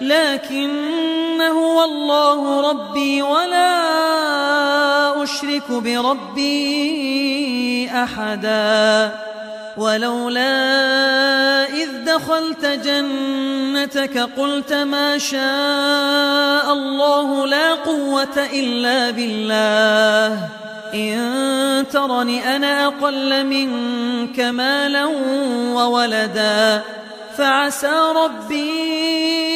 لكن هو الله ربي ولا أشرك بربي أحدا. ولولا إذ دخلت جنتك قلت ما شاء الله لا قوة إلا بالله. إن ترني أنا أقل منك مالا وولدا. فعسى ربي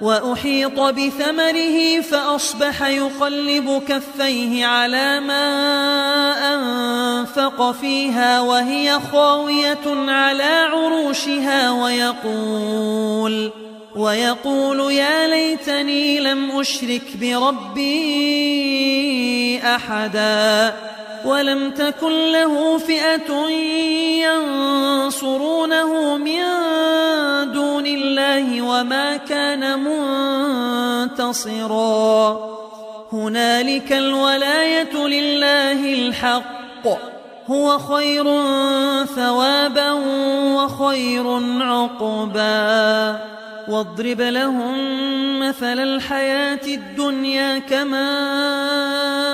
وأحيط بثمره فأصبح يقلب كفيه على ما أنفق فيها وهي خاوية على عروشها ويقول ويقول يا ليتني لم أشرك بربي أحدا ولم تكن له فئة ينصرونه من الله وما كان منتصرا. هنالك الولاية لله الحق. هو خير ثوابا وخير عقبا. واضرب لهم مثل الحياة الدنيا أنزلناه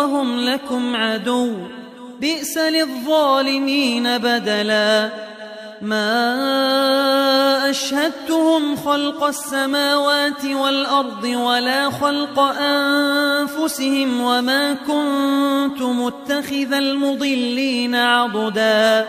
وهم لكم عدو بئس للظالمين بدلا. ما أشهدتهم خلق السماوات والأرض ولا خلق أنفسهم وما كنت متخذ المضلين عضداً.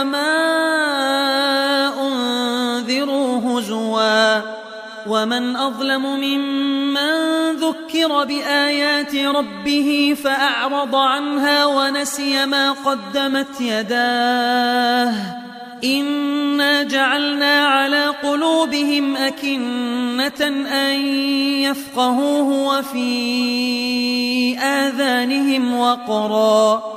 وما أنذروا هزوا ومن أظلم ممن ذكر بآيات ربه فأعرض عنها ونسي ما قدمت يداه إنا جعلنا على قلوبهم أكنة أن يفقهوه وفي آذانهم وقرا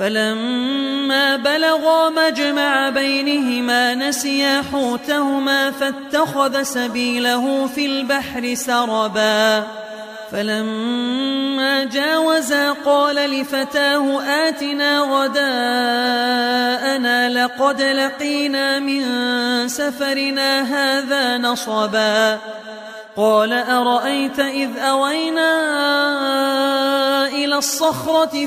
فلما بلغا مجمع بينهما نسيا حوتهما فاتخذ سبيله في البحر سربا. فلما جاوزا قال لفتاه آتنا غداءنا لقد لقينا من سفرنا هذا نصبا. قال أرأيت إذ أوينا إلى الصخرة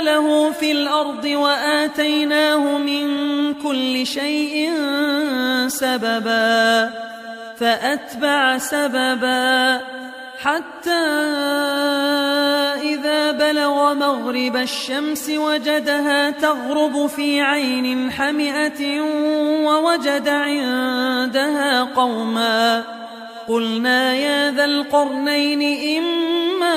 له في الأرض وآتيناه من كل شيء سببا فأتبع سببا حتى إذا بلغ مغرب الشمس وجدها تغرب في عين حمئة ووجد عندها قوما. قلنا يا ذا القرنين إما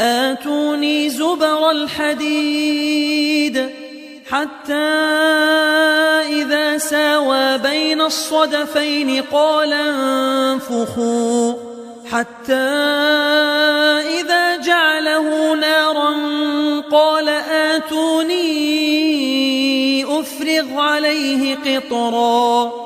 آتوني زبر الحديد حتى إذا ساوى بين الصدفين قال انفخوا حتى إذا جعله نارا قال آتوني أفرغ عليه قطرا